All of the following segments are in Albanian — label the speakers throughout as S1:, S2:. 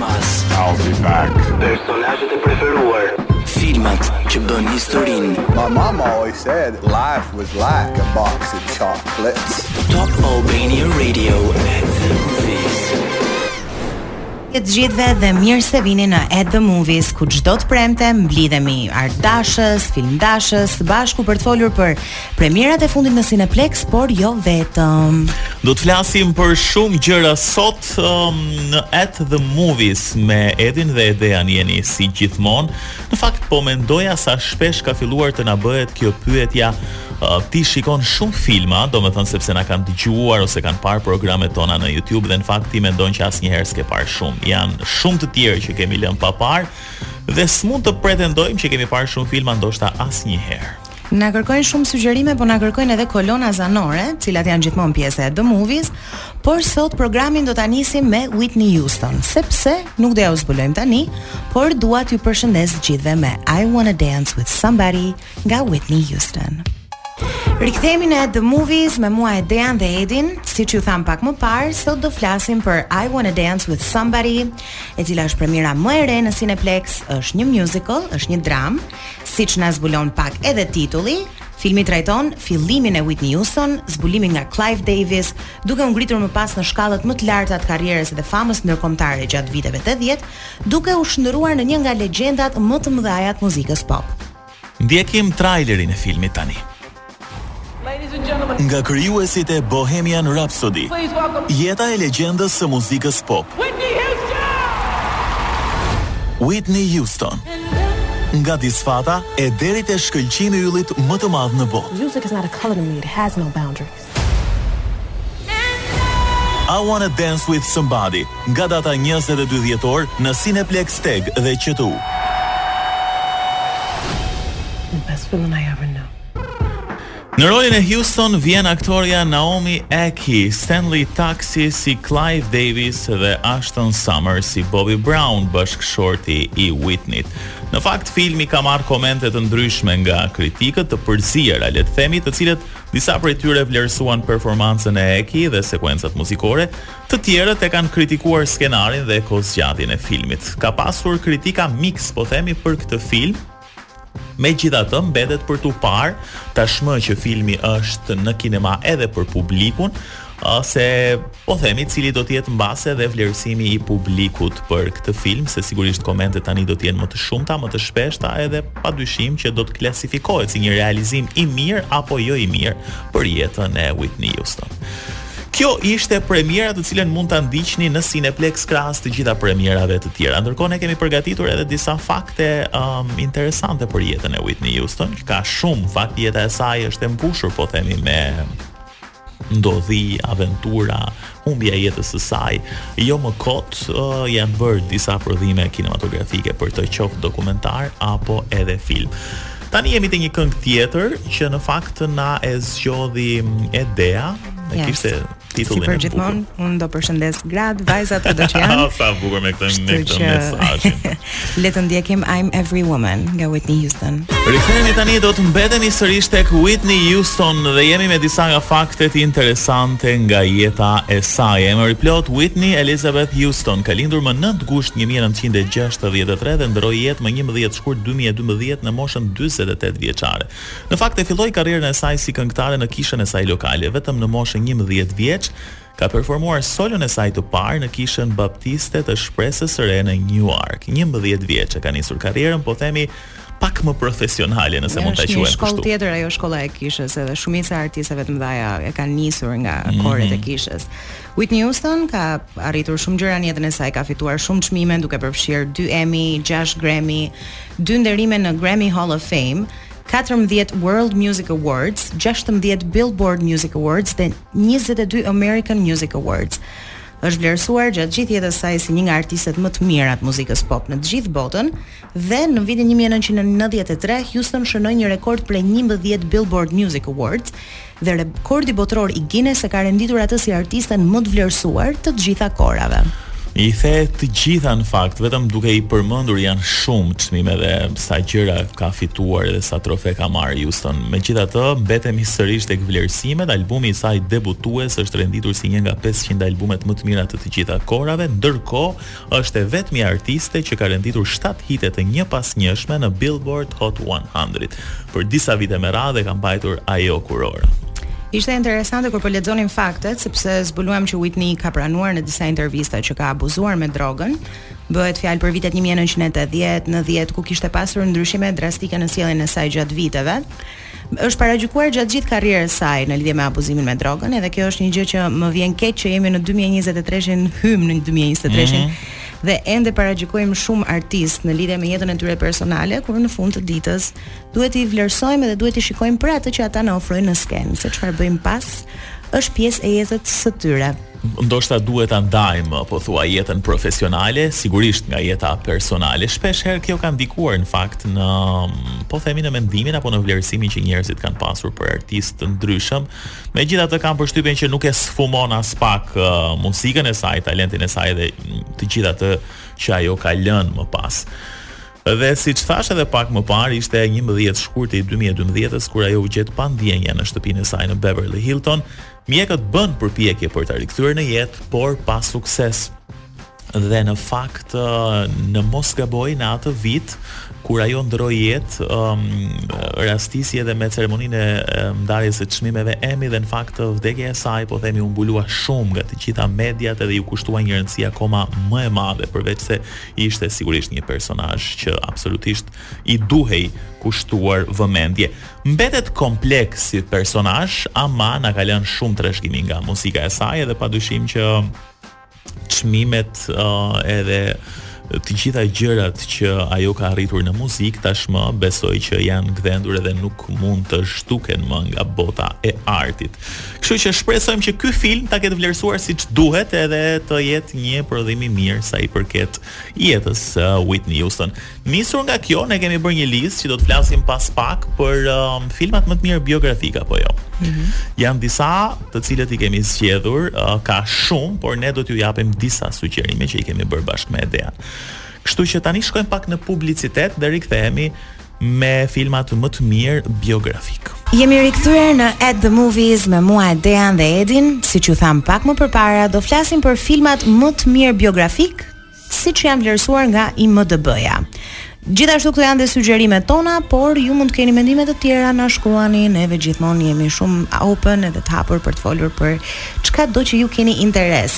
S1: kinemas
S2: I'll be back
S1: Personazhet e preferuar Filmat që bënë historinë
S3: My mama always said Life was like a box of chocolates
S1: Top Albania Radio At the movies
S4: të gjithëve dhe mirë se vini në At The Movies, ku çdo të premte mblidhemi artdashës, filmdashës, së bashku për të folur për Premierat e fundit në Cineplex, por jo vetëm.
S5: Do të flasim për shumë gjëra sot um, në At the Movies me Edin dhe Edean jeni si gjithmonë. Në fakt po mendoja sa shpesh ka filluar të na bëhet kjo pyetja uh, ti shikon shumë filma, domethënë sepse na kanë dëgjuar ose kanë parë programet tona në YouTube dhe në fakt ti mendon që asnjëherë s'ke parë shumë. Janë shumë të tjerë që kemi lënë pa parë dhe s'mund të pretendojmë që kemi parë shumë filma ndoshta asnjëherë.
S4: Na kërkojnë shumë sugjerime, po na kërkojnë edhe kolona zanore, të cilat janë gjithmonë pjesë e The Movies, por sot programin do ta nisim me Whitney Houston, sepse nuk do ja u zbulojmë tani, por dua t'ju përshëndes të gjithëve me I Wanna Dance with Somebody nga Whitney Houston. Rikthehemi në The Movies me mua Edean dhe Edin, siç ju thamë pak më parë, sot do flasim për I Wanna Dance with Somebody, e cila është premiera më e re në Cineplex, është një musical, është një dramë Siç na zbulon pak edhe titulli, filmi trajton fillimin e Whitney Houston, zbulimin nga Clive Davis, duke u ngritur më pas në shkallët më të larta të karrierës dhe famës ndërkombëtare gjatë viteve 80, duke u shndërruar në një nga legjendat më të mëdha të muzikës pop.
S5: Ndjekim trailerin e filmit tani. Nga krijuesit e Bohemian Rhapsody, jeta e legjendës së muzikës pop,
S6: Whitney Houston,
S5: nga disfata e deri te shkëlqimi i yllit më të madh në botë, I Wanna Dance With Somebody, Nga data njëzet e dy dhjetor në Cineplex TEG dhe QTU. Në rolin e Houston vjen aktorja Naomi Ackie, Stanley Tucci si Clive Davis dhe Ashton Summer si Bobby Brown, bashkëshorti i Whitney-t. Në fakt filmi ka marrë komente të ndryshme nga kritikët të përziera, le të themi, të cilët disa prej tyre vlerësuan performancën e Ackie dhe sekuencat muzikore, Të tjerët e kanë kritikuar skenarin dhe kohëzgjatjen e filmit. Ka pasur kritika miks po themi për këtë film, megjithatë mbetet për t'u parë tashmë që filmi është në kinema edhe për publikun, se po themi cili do të jetë mbase dhe vlerësimi i publikut për këtë film, se sigurisht komentet tani do të jenë më të shumta, më të shpeshta edhe padyshim që do të klasifikohet si një realizim i mirë apo jo i mirë për jetën e Whitney Houston. Kjo ishte premiera të cilën mund ta ndiqni në Cineplex krahas të gjitha premierave të tjera. Ndërkohë ne kemi përgatitur edhe disa fakte um, interesante për jetën e Whitney Houston, që ka shumë fakte jeta e saj është e mbushur, po themi me ndodhi, aventura, humbja e jetës së saj. Jo më kot uh, janë bërë disa prodhime kinematografike për të qoftë dokumentar apo edhe film. Tani jemi te një këngë tjetër që në fakt na e zgjodhi Edea, e
S4: yes.
S5: kishte titullin. Si për
S4: gjithmonë, unë do përshëndes gratë, vajzat kudo që janë.
S5: Sa bukur me këtë me këtë mesazh.
S4: Le të ndjekim I'm Every Woman nga Whitney Houston.
S5: Rikthehemi tani do të mbetemi sërish tek Whitney Houston dhe jemi me disa nga faktet interesante nga jeta e saj. Emri i plotë Whitney Elizabeth Houston ka lindur më 9 gusht 1963 dhe ndërroi jetë më 11 shkurt dy mijë e dymbëdhjetë në moshën dyzet e tetë vjeçare. Në fakt e filloi karrierën e saj si këngëtare në kishën e saj lokale, vetëm në moshën njëmbëdhjetë vjeç ka performuar solon e saj të parë në kishën baptiste të Shpresës së Re në Njuark. Njëmbëdhjetë vjeç e ka nisur karrierën, po themi pak më profesionale, nëse mund ta
S4: quajmë kështu.
S5: Është
S4: shkollë tjetër ajo shkolla e kishës, edhe shumica e artisteve të mëdha e kanë nisur nga
S5: mm -hmm.
S4: koret e kishës. Whitney Houston ka arritur shumë gjëra në jetën e saj, ka fituar shumë çmime duke përfshirë 2 Emmy, 6 Grammy, 2 nderime në Grammy Hall of Fame, 14 World Music Awards, 16 Billboard Music Awards dhe 22 American Music Awards. Është vlerësuar gjatë gjithë jetës së saj si një nga artistet më të mira të muzikës pop në të gjithë botën, dhe në vitin një mijë e nëntëqind e nëntëdhjetë e tre Houston shënoi një rekord prej njëmbëdhjetë Billboard Music Awards dhe rekordi botëror i Guinness e ka renditur atë si artisten më të vlerësuar të të gjitha kohërave.
S5: I the të gjitha në fakt, vetëm duke i përmendur janë shumë çmime dhe sa gjëra ka fituar dhe sa trofe ka marrë Houston. Megjithatë, mbetemi sërish tek vlerësimet, albumi i saj debutues është renditur si një nga 500 albumet më të mira të të gjitha kohërave, ndërkohë Është e vetmja artiste që ka renditur shtatë hite të njëpasnjëshme në Billboard Hot 100. Për disa vite me radhë e ka mbajtur ajo kurorën.
S4: Ishte interesante kur po lexonim faktet, sepse zbuluam që Whitney ka pranuar në disa intervista që ka abuzuar me drogën. Bëhet fjalë për vitet 1980, 90, ku kishte pasur ndryshime drastike në sjelljen e saj gjatë viteve. Është paragjykuar gjatë gjithë karrierës së saj në lidhje me abuzimin me drogën, edhe kjo është një gjë që më vjen keq që jemi në 2023-shin, hymë në 2023-shin. Mm -hmm dhe ende paragjykojmë shumë artistë në lidhje me jetën e tyre personale, kur në fund të ditës duhet t'i vlerësojmë dhe duhet t'i shikojmë për atë që ata na ofrojnë në skenë, se çfarë bëjnë pas është pjesë e jetës së tyre.
S5: Ndoshta duhet ta ndajmë po thuaj jetën profesionale sigurisht nga jeta personale. Shpesh herë kjo ka ndikuar në fakt në po themi në mendimin apo në vlerësimin që njerëzit kanë pasur për artistë të ndryshëm. Megjithatë kam përshtypjen që nuk e sfumon aspak uh, muzikën e saj, talentin e saj dhe të gjithë atë që ajo ka lënë më pas. Dhe siç thashë edhe pak më parë, ishte 11 shkurti 2012-ës, kur ajo u gjet pa ndjenja në shtëpinë e saj në Beverly Hilton, Mjekët bënë përpjekje për ta rikthyer në jetë, por pa sukses. Dhe në fakt, në mos gaboj në atë vit kur ajo ndërroi jetë, um, rastisi edhe me ceremoninë e ndarjes së çmimeve Emmy dhe në fakt vdekja e saj po themi u mbulua shumë nga të gjitha mediat edhe iu kushtua një rëndësi akoma më e madhe përveçse ishte sigurisht një personazh që absolutisht i duhej kushtuar vëmendje. Mbetet kompleks si personazh, ama na ka lënë shumë trashëgimi nga muzika e saj edhe padyshim që çmimet uh, edhe të gjitha gjërat që ajo ka arritur në muzikë tashmë besoj që janë gdhendur edhe nuk mund të zhduken më nga bota e artit. Kështu që shpresojmë që ky film ta ketë vlerësuar siç duhet edhe të jetë një prodhim i mirë sa i përket jetës së uh, Whitney Houston. Nisur nga kjo, ne kemi bërë një listë që do të flasim pas pak për um, filmat më të mirë biografik apo jo. Mm -hmm. Janë disa të cilët i kemi zgjedhur, uh, ka shumë, por ne do t'ju japim disa sugjerime që i kemi bërë bashkë me Dean. Kështu që tani shkojmë pak në publicitet dhe rikthehemi me filmat më të mirë biografik.
S4: Jemi rikthyer në At the Movies me mua Dean dhe Edin. Siç ju thamë pak më përpara, do flasim për filmat më të mirë biografik siç janë vlerësuar nga IMDB-ja. Gjithashtu këto janë dhe sugjerimet tona, por ju mund të keni mendime të tjera, na shkruani, neve gjithmonë jemi shumë open edhe të hapur për të folur për çkado që ju keni interes.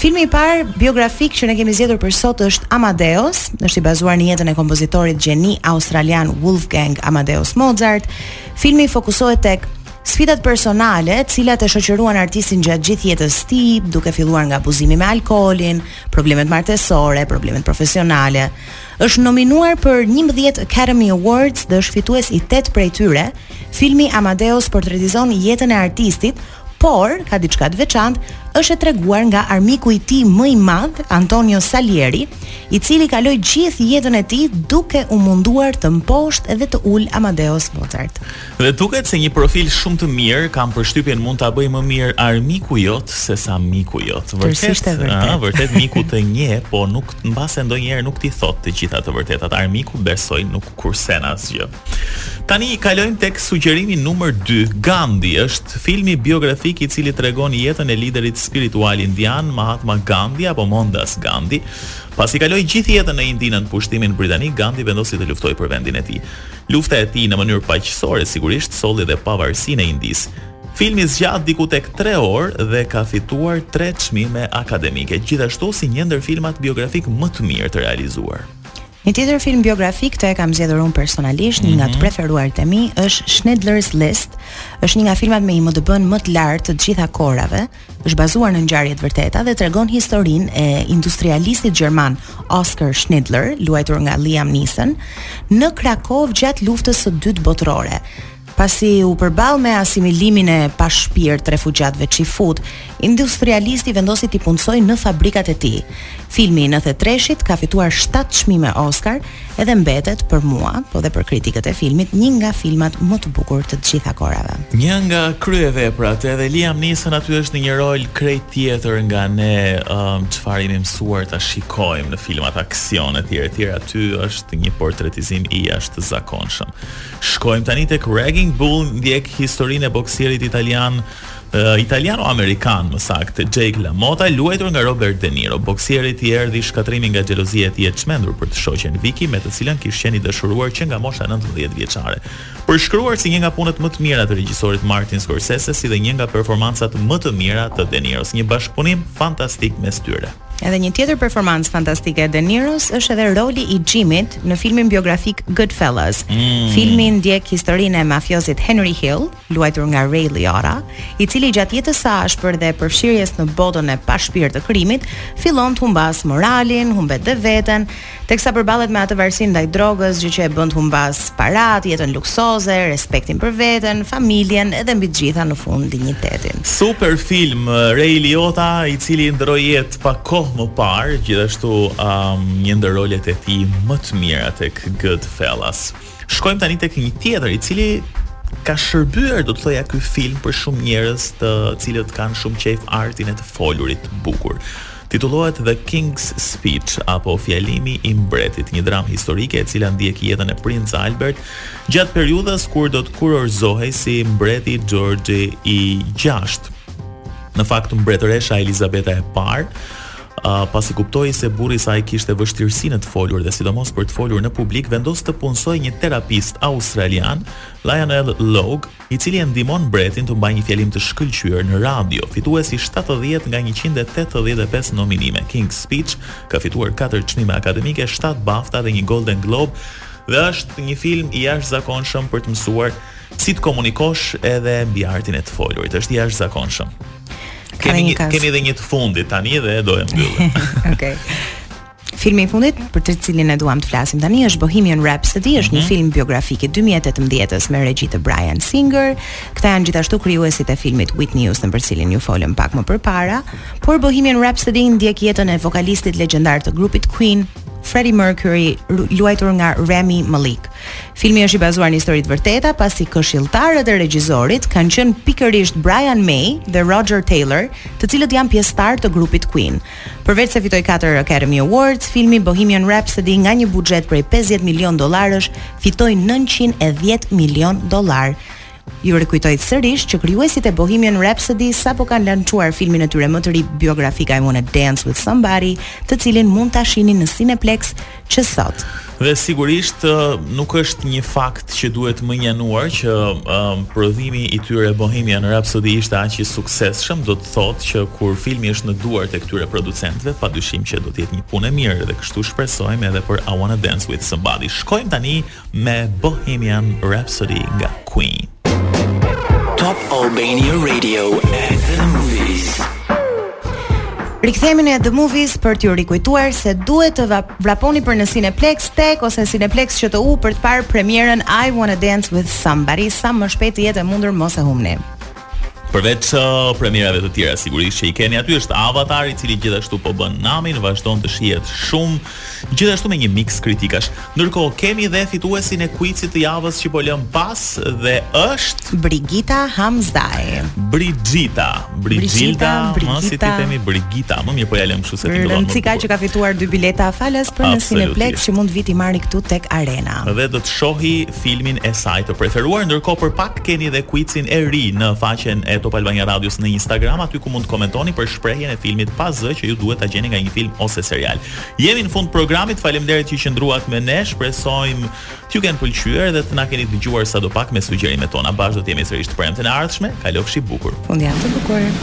S4: Filmi i parë biografik që ne kemi zgjedhur për sot është Amadeus, është i bazuar në jetën e kompozitorit gjeni australian Wolfgang Amadeus Mozart. Filmi fokusohet tek sfidat personale, të cilat e shoqëruan artistin gjatë gjithë jetës së tij, duke filluar nga abuzimi me alkoolin, problemet martesore, problemet profesionale. Është nominuar për 11 Academy Awards dhe është fitues i 8 prej tyre. Filmi Amadeus portretizon jetën e artistit, por ka diçka të veçantë, është e treguar nga armiku i tij më i madh, Antonio Salieri, i cili kaloi gjithë jetën e tij duke u munduar të mposhtë dhe të ulë Amadeus Mozart.
S5: Dhe duket se një profil shumë të mirë, kam përshtypjen mund ta bëjë më mirë armiku jot se sa miku jot.
S4: Vërtet, ëh,
S5: vërtet miku të njeh, po nuk mbase ndonjëherë nuk t'i thotë të gjitha të vërtetat. Armiku besoj nuk kursen asgjë. Tani kalojmë tek sugjerimi numër 2. Gandhi është filmi biografik i cili tregon jetën e liderit spiritual indian Mahatma Gandhi apo Mohandas Gandhi. Pasi kaloi gjithë jetën në Indi nën pushtimin britanik, Gandhi vendosi të luftojë për vendin e tij. Lufta e tij në mënyrë paqësore sigurisht solli dhe pavarësinë e Indisë. Filmi zgjat diku tek tre orë dhe ka fituar tre çmime akademike, gjithashtu si një ndër filmat biografik më të mirë të realizuar.
S4: Një tjetër film biografik, këtë e kam zgjedhur unë personalisht, një nga të mhm. preferuarit e mi është Schindler's List. Është një nga filmat me IMDb-në më të lartë të të gjitha kohërave. është bazuar në ngjarje të vërteta dhe tregon historinë e industrialistit gjerman Oskar Schindler, luajtur nga Liam Neeson, në Krakovë gjatë luftës së dytë botërore. Pasi u përball me asimilimin e pashpirt të refugjatëve çifutë, industrialisti vendosi t'i punësojë në fabrikat e tij. Filmi i 93-shit ka fituar 7 çmime Oscar edhe mbetet për mua, po dhe për kritikët e filmit, një nga filmat më të bukur të të gjitha kohërave.
S5: Një nga kryeveprat, edhe Liam Neeson aty është në një rol krejt tjetër nga ne um, çfarë um, jemi mësuar ta shikojmë në filmat aksion etj etj. Aty është një portretizim i jashtëzakonshëm. Shkojmë tani tek Raging Bull, ndjek historinë e boksierit italian Italiano-amerikan, më saktë, Jake LaMotta, luajtur nga Robert De Niro, boksierit i erdhi shkatërrimi nga xhelozia e tij e çmendur për të shoqen Vicky, me të cilën kish qenë i dashuruar që nga mosha nëntëmbëdhjetë vjeçare. Përshkruar si një nga punët më të mira të regjisorit Martin Scorsese, si dhe një nga performancat më të mira të De Niros, një bashkëpunim fantastik mes tyre.
S4: Edhe një tjetër performancë fantastike e De Niros është edhe roli i Jimit në filmin biografik Goodfellas. Mm. Filmi ndjek historinë e mafiozit Henry Hill, luajtur nga Ray Liotta, i cili gjatë jetës së ashpër dhe përfshirjes në botën e pashpirt të krimit, fillon të humbasë moralin, humbet dhe veten, teksa përballet me atë varësinë ndaj drogës, gjë që e bën të humbasë paratë, jetën luksoze, respektin për veten, familjen dhe mbi të gjitha në fund dinjitetin.
S5: Super film Ray Liotta, i cili ndërroi jetë pak kohë më parë, gjithashtu um, një ndër rolet e tij më të mira tek Goodfellas. Shkojmë tani tek një tjetër i cili ka shërbyer do të thoja ky film për shumë njerëz të cilët kanë shumë qejf artin e të folurit bukur. Titullohet The King's Speech apo Fjalimi i Mbretit, një dramë historike e cila ndjek jetën e Princ Albert gjatë periudhës kur do të kurorëzohej si mbreti George i 6. Në fakt mbretëresha Elizabeta e parë Pasi kuptoi se burri i saj kishte vështirësi në të folur dhe sidomos për të folur në publik, vendos të punësojë një terapist australian, Lionel Logue, i cili e ndihmon mbretin të mbajë një fjalim të shkëlqyer në radio. Fituesi i shtatëdhjetë nga njëqind e tetëdhjetë e pesë nominime, King's Speech ka fituar katër çmime akademike, shtatë BAFTA dhe një Golden Globe dhe është një film i jashtëzakonshëm për të mësuar si të komunikosh edhe mbi artin e të folurit. Është i jashtëzakonshëm. Kemi një, kemi edhe një të fundit tani dhe do e mbyllim.
S4: Okej. Okay. Filmi i fundit për të cilin ne duam të flasim tani është Bohemian Rhapsody, është mhm një film biografik i 2018-s me regji të Bryan Singer. Këta janë gjithashtu krijuesit e filmit Whitney Houston për cilin ju folëm pak më përpara, por Bohemian Rhapsody ndjek jetën e vokalistit legjendar të grupit Queen, Freddie Mercury luajtur nga Rami Malek. Filmi është i bazuar në histori të vërteta, pasi këshilltarët e regjisorit kanë qenë pikërisht Brian May dhe Roger Taylor, të cilët janë pjesëtarë të grupit Queen. Përveç se fitoi katër Academy Awards, filmi Bohemian Rhapsody nga një buxhet prej 50 milionë dollarësh fitoi 910 milionë dollarë. Ju rikujtoj sërish që krijuesit e Bohemian Rhapsody sapo kanë lançuar filmin e tyre më të ri biografik I Wanna Dance with Somebody, të cilin mund ta shihni në Cineplexx që sot.
S5: Dhe sigurisht nuk është një fakt që duhet mënjanuar që um, prodhimi i tyre Bohemian Rhapsody ishte aq i suksesshëm, do të thotë që kur filmi është në duart e këtyre producentëve, padyshim që do të jetë një punë e mirë dhe kështu shpresojmë edhe për I Wanna Dance with Somebody. Shkojmë tani Me Bohemian Rhapsody nga Queen.
S1: Top Albania Radio at the movies.
S4: Rikthehemi në The Movies për t'ju rikujtuar se duhet të vraponi për në Cineplexx TEG ose Cineplexx QTU për të parë premierën I Wanna Dance with Somebody sa më shpejt të jetë e mundur mos e humni.
S5: Përveç premierave të tjera sigurisht që i keni aty është Avatar i cili gjithashtu po bën namin, vazhdon të shihet shumë, gjithashtu me një miks kritikash. Ndërkohë kemi dhe fituesin e kuicit të javës që po lëmë pas dhe është
S4: Brigita Hamzaj.
S5: Brigita, Brigita, më si t'i themi Brigita, më mirë po ia lëmë kështu si ti
S4: do. Rëndësi ka që ka fituar dy bileta falas për në Cineplexx që mund vijë t'i marri këtu tek Arena.
S5: Dhe do të shohi filmin e saj të preferuar. Ndërkohë për pak keni dhe kuicin e ri në faqen e Top Albania Radios në Instagram, aty ku mund të komentoni për shprehjen e filmit pa zë që ju duhet ta gjeni nga një film ose serial. Jemi në fund programit, faleminderit që qëndruat me ne, shpresojmë t'ju kenë pëlqyer dhe të na keni dëgjuar sadopak me sugjerimet tona. Bashkë do të jemi sërish të premten e ardhshme. Kalofshi bukur.
S4: Fundjavë të bukur.